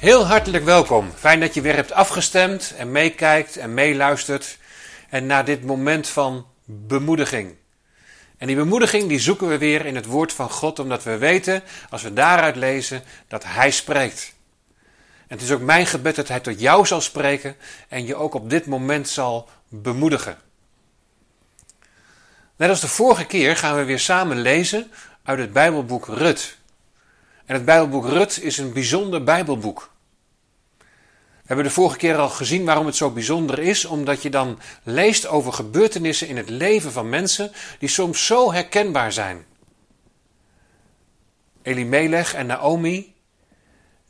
Heel hartelijk welkom. Fijn dat je weer hebt afgestemd en meekijkt en meeluistert. En naar dit moment van bemoediging. En die bemoediging die zoeken we weer in het woord van God, omdat we weten, als we daaruit lezen, dat Hij spreekt. En het is ook mijn gebed dat Hij tot jou zal spreken en je ook op dit moment zal bemoedigen. Net als de vorige keer gaan we weer samen lezen uit het Bijbelboek Rut. En het Bijbelboek Rut is een bijzonder Bijbelboek. We hebben de vorige keer al gezien waarom het zo bijzonder is, omdat je dan leest over gebeurtenissen in het leven van mensen die soms zo herkenbaar zijn. Elimelech en Naomi,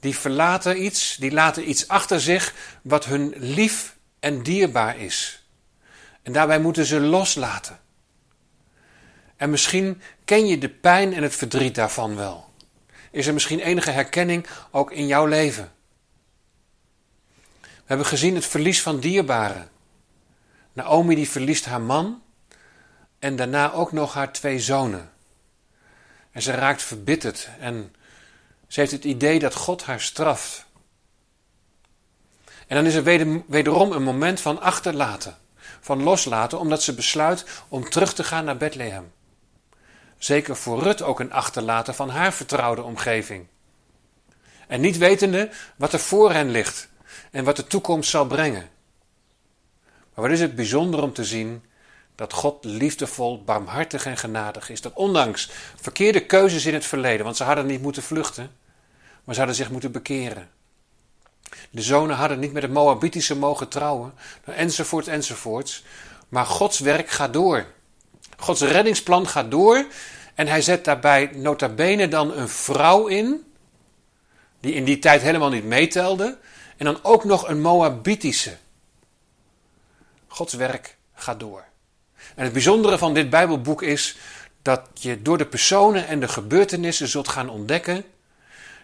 die verlaten iets, die laten iets achter zich wat hun lief en dierbaar is. En daarbij moeten ze loslaten. En misschien ken je de pijn en het verdriet daarvan wel. Is er misschien enige herkenning ook in jouw leven? We hebben gezien het verlies van dierbaren. Naomi die verliest haar man en daarna ook nog haar twee zonen. En ze raakt verbitterd en ze heeft het idee dat God haar straft. En dan is er wederom een moment van achterlaten, van loslaten, omdat ze besluit om terug te gaan naar Bethlehem. Zeker voor Rut ook een achterlaten van haar vertrouwde omgeving. En niet wetende wat er voor hen ligt en wat de toekomst zal brengen. Maar wat is het bijzonder om te zien dat God liefdevol, barmhartig en genadig is. Dat ondanks verkeerde keuzes in het verleden, want ze hadden niet moeten vluchten, maar ze hadden zich moeten bekeren. De zonen hadden niet met de Moabitische mogen trouwen, enzovoort, enzovoorts. Maar Gods werk gaat door. Gods reddingsplan gaat door en hij zet daarbij nota bene dan een vrouw in, die in die tijd helemaal niet meetelde, en dan ook nog een Moabitische. Gods werk gaat door. En het bijzondere van dit Bijbelboek is dat je door de personen en de gebeurtenissen zult gaan ontdekken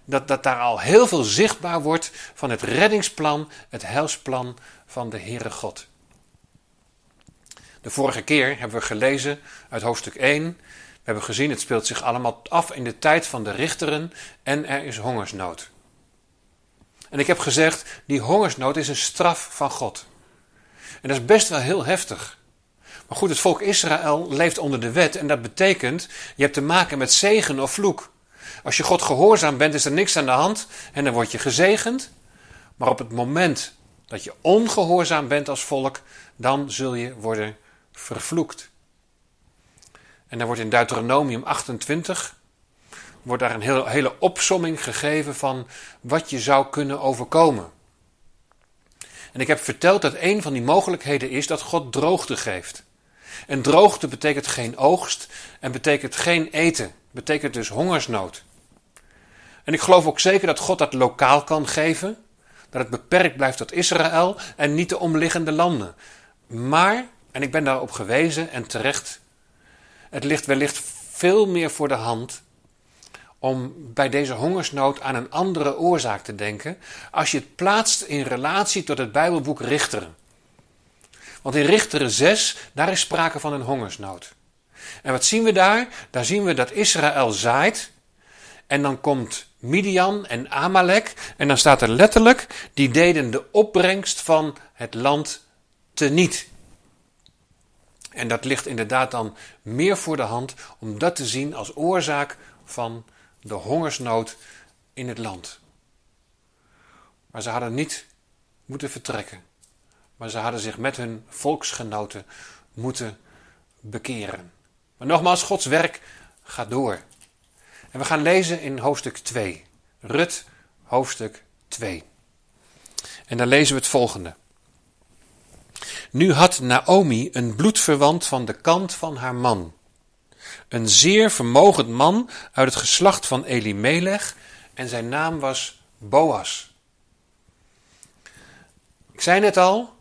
dat, dat daar al heel veel zichtbaar wordt van het reddingsplan, het heilsplan van de Heere God. De vorige keer hebben we gelezen uit hoofdstuk 1. We hebben gezien, het speelt zich allemaal af in de tijd van de richteren en er is hongersnood. En ik heb gezegd, die hongersnood is een straf van God. En dat is best wel heel heftig. Maar goed, het volk Israël leeft onder de wet en dat betekent, je hebt te maken met zegen of vloek. Als je God gehoorzaam bent, is er niks aan de hand en dan word je gezegend. Maar op het moment dat je ongehoorzaam bent als volk, dan zul je worden vervloekt. En dan wordt in Deuteronomium 28 wordt daar een hele opsomming gegeven van wat je zou kunnen overkomen. En ik heb verteld dat een van die mogelijkheden is dat God droogte geeft. En droogte betekent geen oogst en betekent geen eten, betekent dus hongersnood. En ik geloof ook zeker dat God dat lokaal kan geven, dat het beperkt blijft tot Israël en niet de omliggende landen. Maar, en ik ben daarop gewezen en terecht, het ligt wellicht veel meer voor de hand om bij deze hongersnood aan een andere oorzaak te denken als je het plaatst in relatie tot het Bijbelboek Richteren. Want in Richteren 6, daar is sprake van een hongersnood. En wat zien we daar? Daar zien we dat Israël zaait en dan komt Midian en Amalek en dan staat er letterlijk, die deden de opbrengst van het land teniet. En dat ligt inderdaad dan meer voor de hand om dat te zien als oorzaak van de hongersnood in het land. Maar ze hadden niet moeten vertrekken, maar ze hadden zich met hun volksgenoten moeten bekeren. Maar nogmaals, Gods werk gaat door. En we gaan lezen in hoofdstuk 2. Rut, hoofdstuk 2. En dan lezen we het volgende. Nu had Naomi een bloedverwant van de kant van haar man een zeer vermogend man uit het geslacht van Elimelech en zijn naam was Boas. Ik zei net al,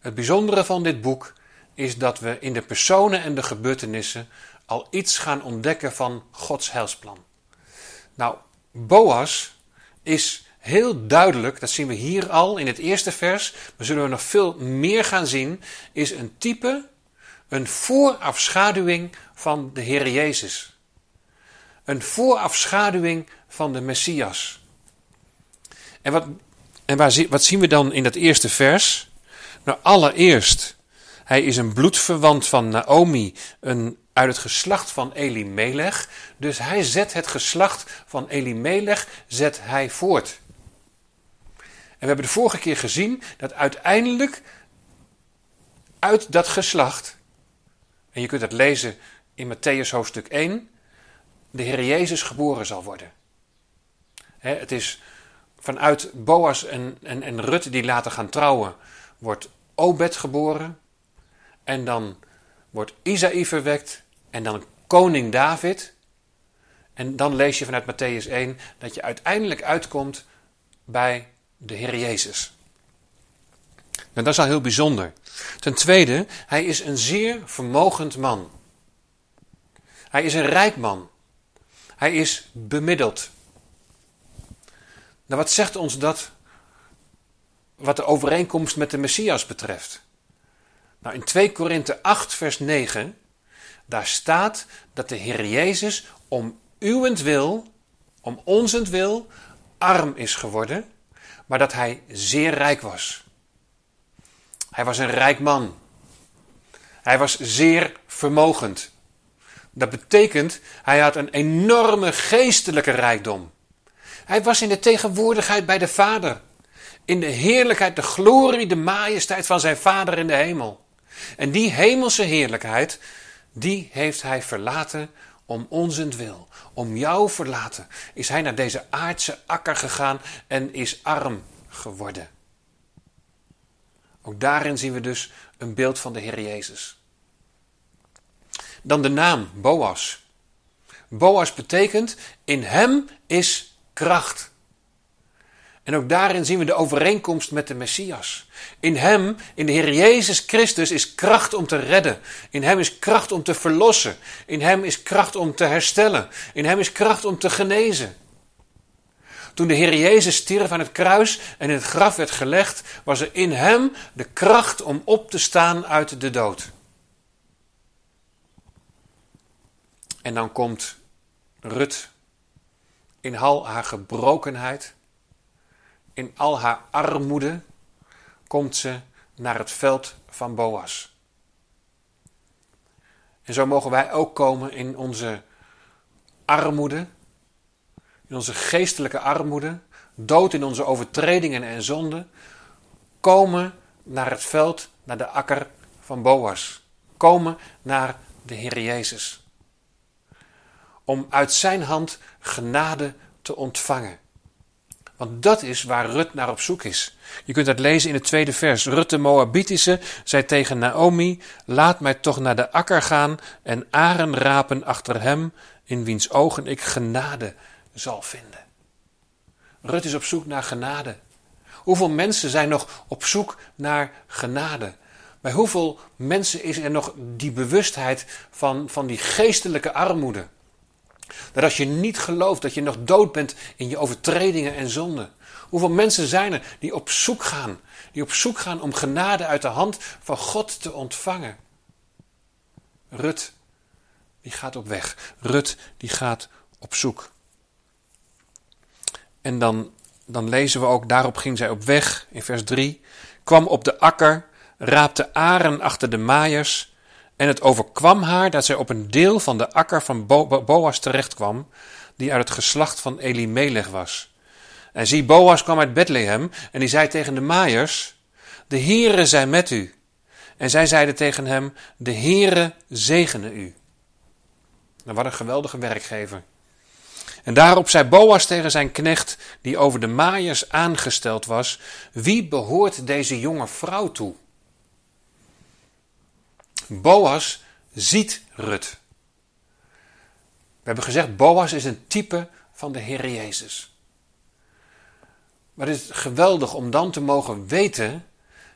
het bijzondere van dit boek is dat we in de personen en de gebeurtenissen al iets gaan ontdekken van Gods heilsplan. Nou, Boas is heel duidelijk, dat zien we hier al in het eerste vers, maar zullen we nog veel meer gaan zien, is een type, een voorafschaduwing van de Heer Jezus. Een voorafschaduwing van de Messias. En wat En waar, wat zien we dan in dat eerste vers? Nou, allereerst, hij is een bloedverwant van Naomi, een, uit het geslacht van Elimelech. Dus hij zet het geslacht van Elimelech zet hij voort. En we hebben de vorige keer gezien dat uiteindelijk uit dat geslacht, en je kunt dat lezen in Matthäus hoofdstuk 1, de Heer Jezus geboren zal worden. het is vanuit Boas en, en, en Rut die later gaan trouwen, wordt Obed geboren. En dan wordt Isaïe verwekt en dan koning David. En dan lees je vanuit Matthäus 1 dat je uiteindelijk uitkomt bij de Heer Jezus. Nou, dat is al heel bijzonder. Ten tweede, hij is een zeer vermogend man. Hij is een rijk man. Hij is bemiddeld. Nou, wat zegt ons dat wat de overeenkomst met de Messias betreft? Nou, in 2 Korinthe 8, vers 9, daar staat dat de Heer Jezus om uwentwil, om onzentwil, arm is geworden, maar dat hij zeer rijk was. Hij was een rijk man. Hij was zeer vermogend. Dat betekent, hij had een enorme geestelijke rijkdom. Hij was in de tegenwoordigheid bij de Vader. In de heerlijkheid, de glorie, de majesteit van zijn Vader in de hemel. En die hemelse heerlijkheid, die heeft hij verlaten om wil, Om jou verlaten is hij naar deze aardse akker gegaan en is arm geworden. Ook daarin zien we dus een beeld van de Heer Jezus. Dan de naam Boas. Boas betekent in hem is kracht. En ook daarin zien we de overeenkomst met de Messias. In hem, in de Heer Jezus Christus, is kracht om te redden. In hem is kracht om te verlossen. In hem is kracht om te herstellen. In hem is kracht om te genezen. Toen de Heer Jezus stierf aan het kruis en in het graf werd gelegd, was er in hem de kracht om op te staan uit de dood. En dan komt Rut in al haar gebrokenheid, in al haar armoede, komt ze naar het veld van Boas. En zo mogen wij ook komen in onze armoede, in onze geestelijke armoede, dood in onze overtredingen en zonden, komen naar het veld, naar de akker van Boas. Komen naar de Heer Jezus. Om uit zijn hand genade te ontvangen. Want dat is waar Rut naar op zoek is. Je kunt dat lezen in het tweede vers. Rut de Moabitische zei tegen Naomi: Laat mij toch naar de akker gaan en aren rapen achter hem, in wiens ogen ik genade zal vinden. Rut is op zoek naar genade. Hoeveel mensen zijn nog op zoek naar genade? Bij hoeveel mensen is er nog die bewustheid van, van die geestelijke armoede? Dat als je niet gelooft dat je nog dood bent in je overtredingen en zonden. Hoeveel mensen zijn er die op zoek gaan, die op zoek gaan om genade uit de hand van God te ontvangen? Rut, die gaat op weg. Rut, die gaat op zoek. En dan, dan lezen we ook, daarop ging zij op weg, in vers 3, kwam op de akker, raapte aren achter de maaiers, en het overkwam haar dat zij op een deel van de akker van Bo Boas terechtkwam, die uit het geslacht van Elimelech was. En zie, Boas kwam uit Bethlehem, en die zei tegen de maaiers, de Heere zij met u. En zij zeiden tegen hem, de Heere zegene u. Nou, wat een geweldige werkgever. En daarop zei Boas tegen zijn knecht, die over de maaiers aangesteld was: Wie behoort deze jonge vrouw toe? Boas ziet Rut. We hebben gezegd, Boas is een type van de Heer Jezus. Maar het is geweldig om dan te mogen weten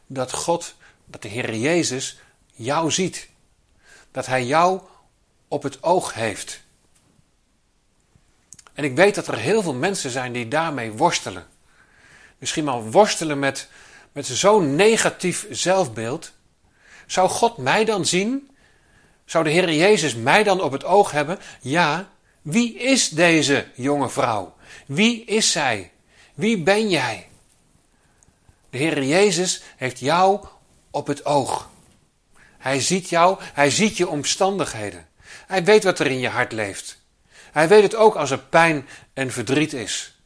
dat God, dat de Heer Jezus jou ziet. Dat Hij jou op het oog heeft. En ik weet dat er heel veel mensen zijn die daarmee worstelen. Misschien wel worstelen met, met zo'n negatief zelfbeeld. Zou God mij dan zien? Zou de Heer Jezus mij dan op het oog hebben? Ja, wie is deze jonge vrouw? Wie is zij? Wie ben jij? De Heer Jezus heeft jou op het oog. Hij ziet jou, hij ziet je omstandigheden. Hij weet wat er in je hart leeft. Hij weet het ook als er pijn en verdriet is.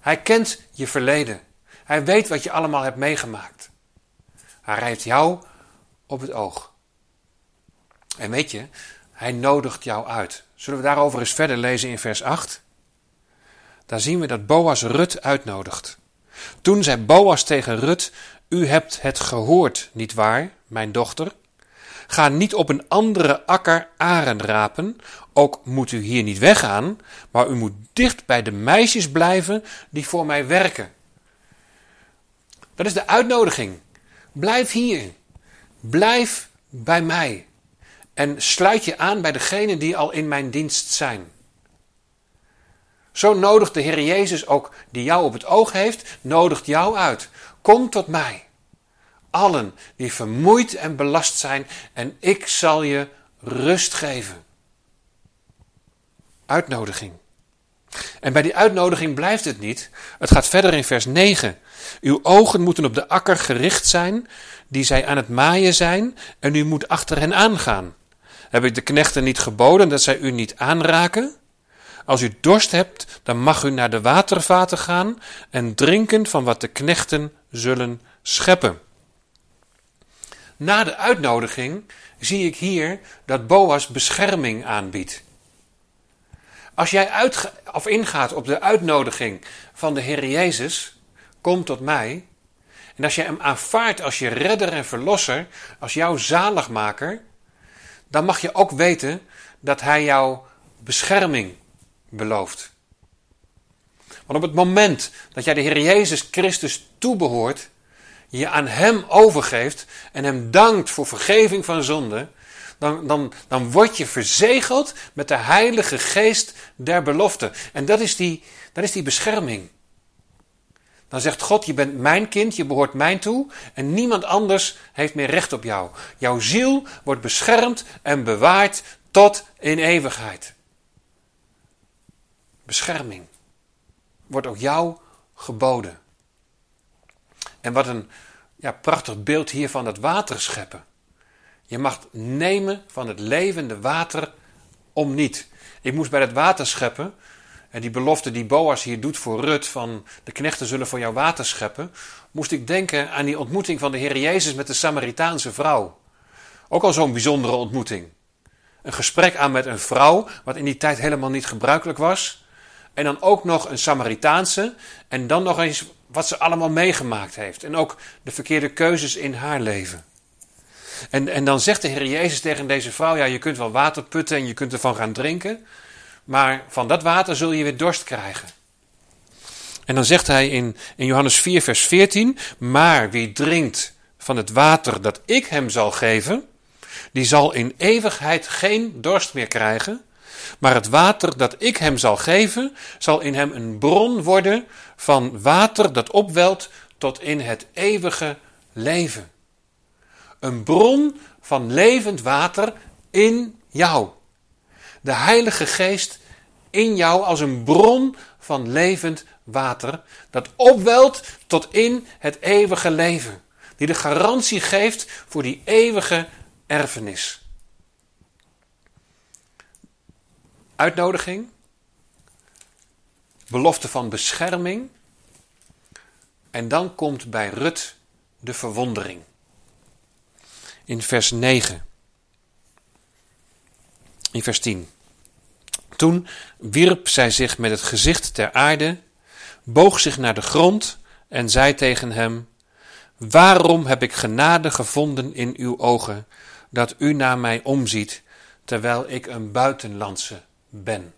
Hij kent je verleden. Hij weet wat je allemaal hebt meegemaakt. Hij heeft jou op het oog. En weet je, hij nodigt jou uit. Zullen we daarover eens verder lezen in vers 8? Daar zien we dat Boas Rut uitnodigt. Toen zei Boas tegen Rut: U hebt het gehoord, niet waar, mijn dochter? Ga niet op een andere akker aren rapen. Ook moet u hier niet weggaan, maar u moet dicht bij de meisjes blijven die voor mij werken. Dat is de uitnodiging. Blijf hier. Blijf bij mij. En sluit je aan bij degenen die al in mijn dienst zijn. Zo nodigt de Heer Jezus ook, die jou op het oog heeft, nodigt jou uit. Kom tot mij. Allen die vermoeid en belast zijn, en ik zal je rust geven. Uitnodiging. En bij die uitnodiging blijft het niet. Het gaat verder in vers 9. Uw ogen moeten op de akker gericht zijn, die zij aan het maaien zijn, en u moet achter hen aangaan. Heb ik de knechten niet geboden dat zij u niet aanraken? Als u dorst hebt, dan mag u naar de watervaten gaan en drinken van wat de knechten zullen scheppen. Na de uitnodiging zie ik hier dat Boas bescherming aanbiedt. Als jij uit, of ingaat op de uitnodiging van de Heer Jezus, kom tot mij. En als je hem aanvaardt als je redder en verlosser, als jouw zaligmaker, dan mag je ook weten dat hij jou bescherming belooft. Want op het moment dat jij de Heer Jezus Christus toebehoort, je aan Hem overgeeft en Hem dankt voor vergeving van zonde, dan, dan, dan word je verzegeld met de Heilige Geest der belofte. En dat is die, dat is die bescherming. Dan zegt God, je bent mijn kind, je behoort mij toe en niemand anders heeft meer recht op jou. Jouw ziel wordt beschermd en bewaard tot in eeuwigheid. Bescherming wordt ook jou geboden. En wat een ja, prachtig beeld hier van het water scheppen. Je mag nemen van het levende water om niet. Ik moest bij het water scheppen en die belofte die Boas hier doet voor Rut, van de knechten zullen voor jou water scheppen, moest ik denken aan die ontmoeting van de Heer Jezus met de Samaritaanse vrouw. Ook al zo'n bijzondere ontmoeting. Een gesprek aan met een vrouw, wat in die tijd helemaal niet gebruikelijk was. En dan ook nog een Samaritaanse. En dan nog eens wat ze allemaal meegemaakt heeft. En ook de verkeerde keuzes in haar leven. En, en dan zegt de Heer Jezus tegen deze vrouw: Ja, je kunt wel water putten en je kunt ervan gaan drinken. Maar van dat water zul je weer dorst krijgen. En dan zegt hij in, in Johannes 4, vers 14: Maar wie drinkt van het water dat ik hem zal geven, die zal in eeuwigheid geen dorst meer krijgen. Maar het water dat ik hem zal geven, zal in hem een bron worden van water dat opwelt tot in het eeuwige leven. Een bron van levend water in jou de Heilige Geest in jou als een bron van levend water, dat opwelt tot in het eeuwige leven, die de garantie geeft voor die eeuwige erfenis. Uitnodiging, belofte van bescherming, en dan komt bij Rut de verwondering. In vers 9. In vers 10. Toen wierp zij zich met het gezicht ter aarde, boog zich naar de grond en zei tegen hem: Waarom heb ik genade gevonden in uw ogen, dat u naar mij omziet, terwijl ik een buitenlandse ben?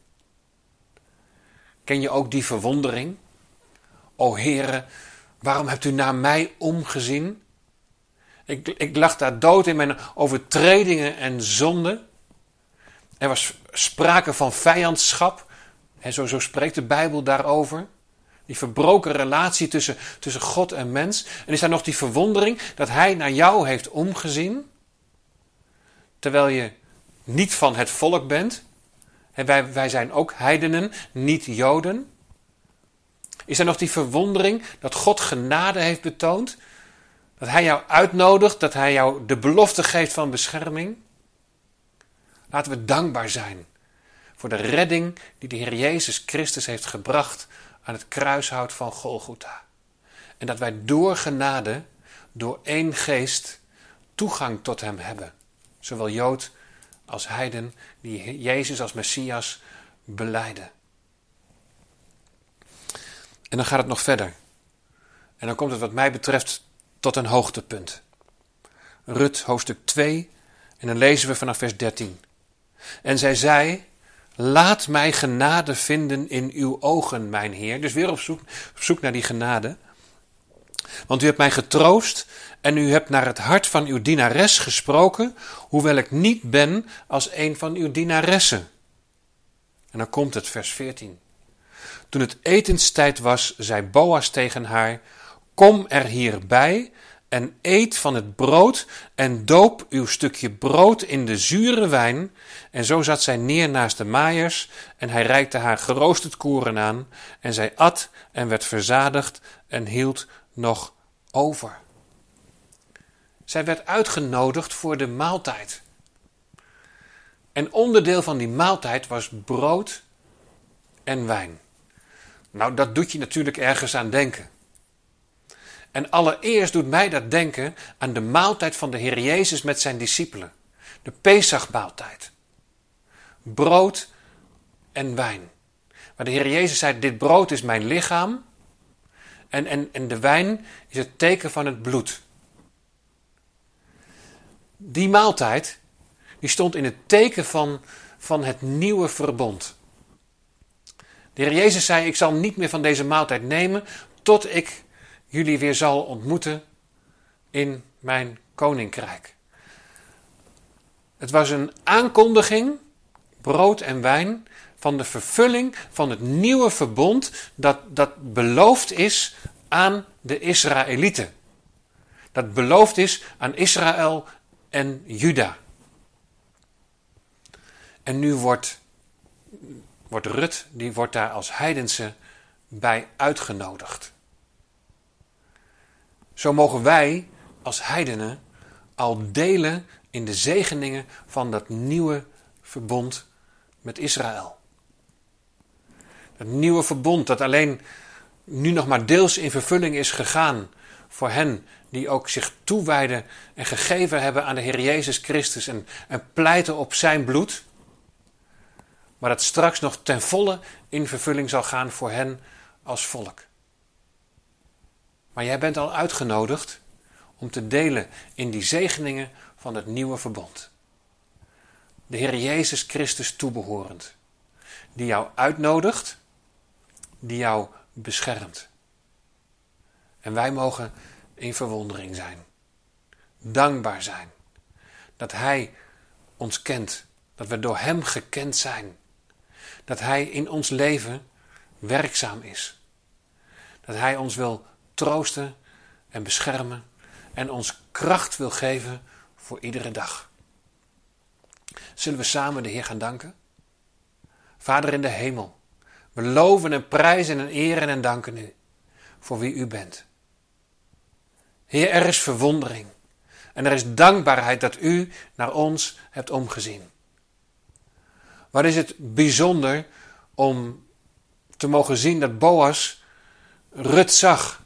Ken je ook die verwondering? O Heere, waarom hebt u naar mij omgezien? Ik, ik lag daar dood in mijn overtredingen en zonden. Er was sprake van vijandschap. En zo, zo spreekt de Bijbel daarover. Die verbroken relatie tussen, tussen God en mens. En is daar nog die verwondering dat Hij naar jou heeft omgezien. Terwijl je niet van het volk bent. En wij, wij zijn ook heidenen, niet Joden. Is er nog die verwondering dat God genade heeft betoond? Dat Hij jou uitnodigt, dat Hij jou de belofte geeft van bescherming? Laten we dankbaar zijn voor de redding die de Heer Jezus Christus heeft gebracht aan het kruishout van Golgotha. En dat wij door genade, door één geest, toegang tot Hem hebben. Zowel Jood als heiden die Jezus als Messias beleiden. En dan gaat het nog verder. En dan komt het wat mij betreft tot een hoogtepunt. Rut hoofdstuk 2 en dan lezen we vanaf vers 13. En zij zei, laat mij genade vinden in uw ogen, mijn Heer. Dus weer op zoek, op zoek naar die genade. Want u hebt mij getroost en u hebt naar het hart van uw dienares gesproken, hoewel ik niet ben als een van uw dienaressen. En dan komt het, vers 14. Toen het etenstijd was, zei Boas tegen haar: Kom er hierbij en eet van het brood en doop uw stukje brood in de zure wijn. En zo zat zij neer naast de maaiers en hij reikte haar geroosterd koren aan. En zij at en werd verzadigd en hield nog over. Zij werd uitgenodigd voor de maaltijd. En onderdeel van die maaltijd was brood en wijn. Nou, dat doet je natuurlijk ergens aan denken. En allereerst doet mij dat denken aan de maaltijd van de Heer Jezus met zijn discipelen. De Pesachmaaltijd. Brood en wijn. Maar de Heer Jezus zei, dit brood is mijn lichaam. En, en, en de wijn is het teken van het bloed. Die maaltijd, die stond in het teken van, van het nieuwe verbond. De Heer Jezus zei: Ik zal niet meer van deze maaltijd nemen tot ik jullie weer zal ontmoeten in mijn koninkrijk. Het was een aankondiging, brood en wijn, van de vervulling van het nieuwe verbond dat, dat beloofd is aan de Israëlieten. Dat beloofd is aan Israël en Juda. En nu wordt wordt Rut, die wordt daar als heidense bij uitgenodigd. Zo mogen wij als heidenen al delen in de zegeningen van dat nieuwe verbond met Israël. Dat nieuwe verbond dat alleen nu nog maar deels in vervulling is gegaan voor hen die ook zich toewijden en gegeven hebben aan de Heer Jezus Christus en, en pleiten op zijn bloed maar dat straks nog ten volle in vervulling zal gaan voor hen als volk. Maar jij bent al uitgenodigd om te delen in die zegeningen van het nieuwe verbond. De Heer Jezus Christus toebehorend, die jou uitnodigt, die jou beschermt. En wij mogen in verwondering zijn, dankbaar zijn dat Hij ons kent, dat we door Hem gekend zijn dat Hij in ons leven werkzaam is. Dat Hij ons wil troosten en beschermen en ons kracht wil geven voor iedere dag. Zullen we samen de Heer gaan danken? Vader in de hemel, we loven en prijzen en eren en danken u voor wie u bent. Heer, er is verwondering en er is dankbaarheid dat u naar ons hebt omgezien. Wat is het bijzonder om te mogen zien dat Boas Rut zag.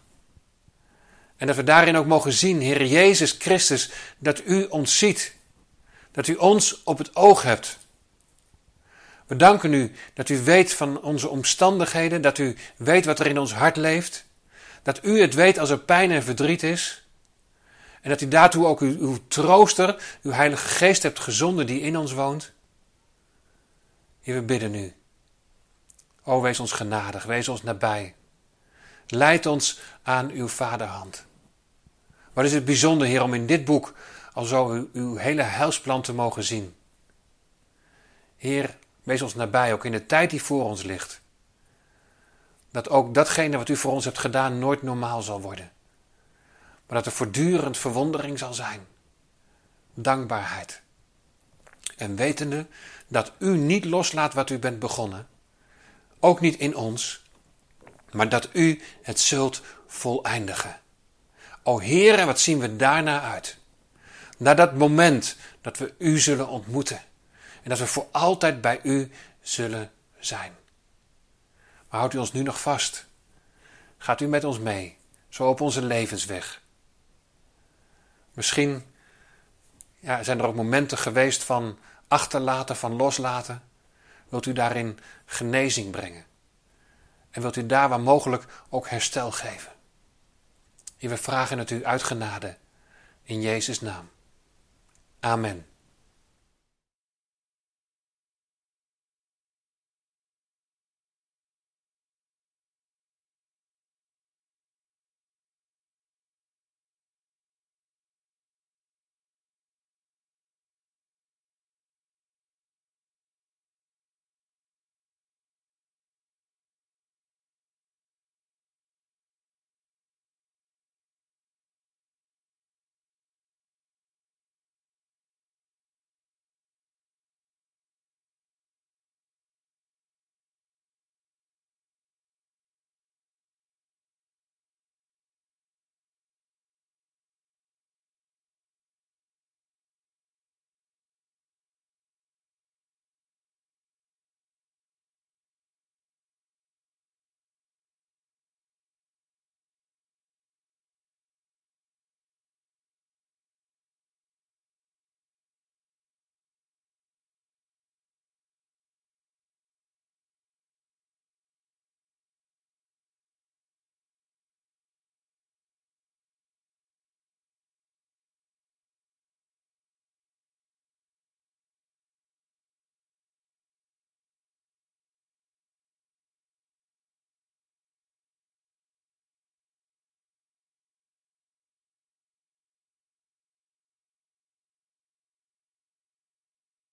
En dat we daarin ook mogen zien, Heer Jezus Christus, dat u ons ziet. Dat u ons op het oog hebt. We danken u dat u weet van onze omstandigheden, dat u weet wat er in ons hart leeft. Dat u het weet als er pijn en verdriet is. En dat u daartoe ook uw, trooster, uw Heilige Geest hebt gezonden die in ons woont. Heer, we bidden u. O, wees ons genadig, wees ons nabij. Leid ons aan uw vaderhand. Wat is het bijzonder, Heer, om in dit boek al zo uw, uw hele heilsplan te mogen zien. Heer, wees ons nabij, ook in de tijd die voor ons ligt. Dat ook datgene wat u voor ons hebt gedaan nooit normaal zal worden. Maar dat er voortdurend verwondering zal zijn. Dankbaarheid. En wetende dat u niet loslaat wat u bent begonnen, ook niet in ons, maar dat u het zult voleindigen. O Heere, wat zien we daarna uit? Naar dat moment dat we u zullen ontmoeten en dat we voor altijd bij u zullen zijn. Maar houdt u ons nu nog vast? Gaat u met ons mee, zo op onze levensweg? Misschien ja, zijn er ook momenten geweest van achterlaten, van loslaten. Wilt u daarin genezing brengen? En wilt u daar waar mogelijk ook herstel geven? Hier we vragen het u uit genade. In Jezus' naam. Amen.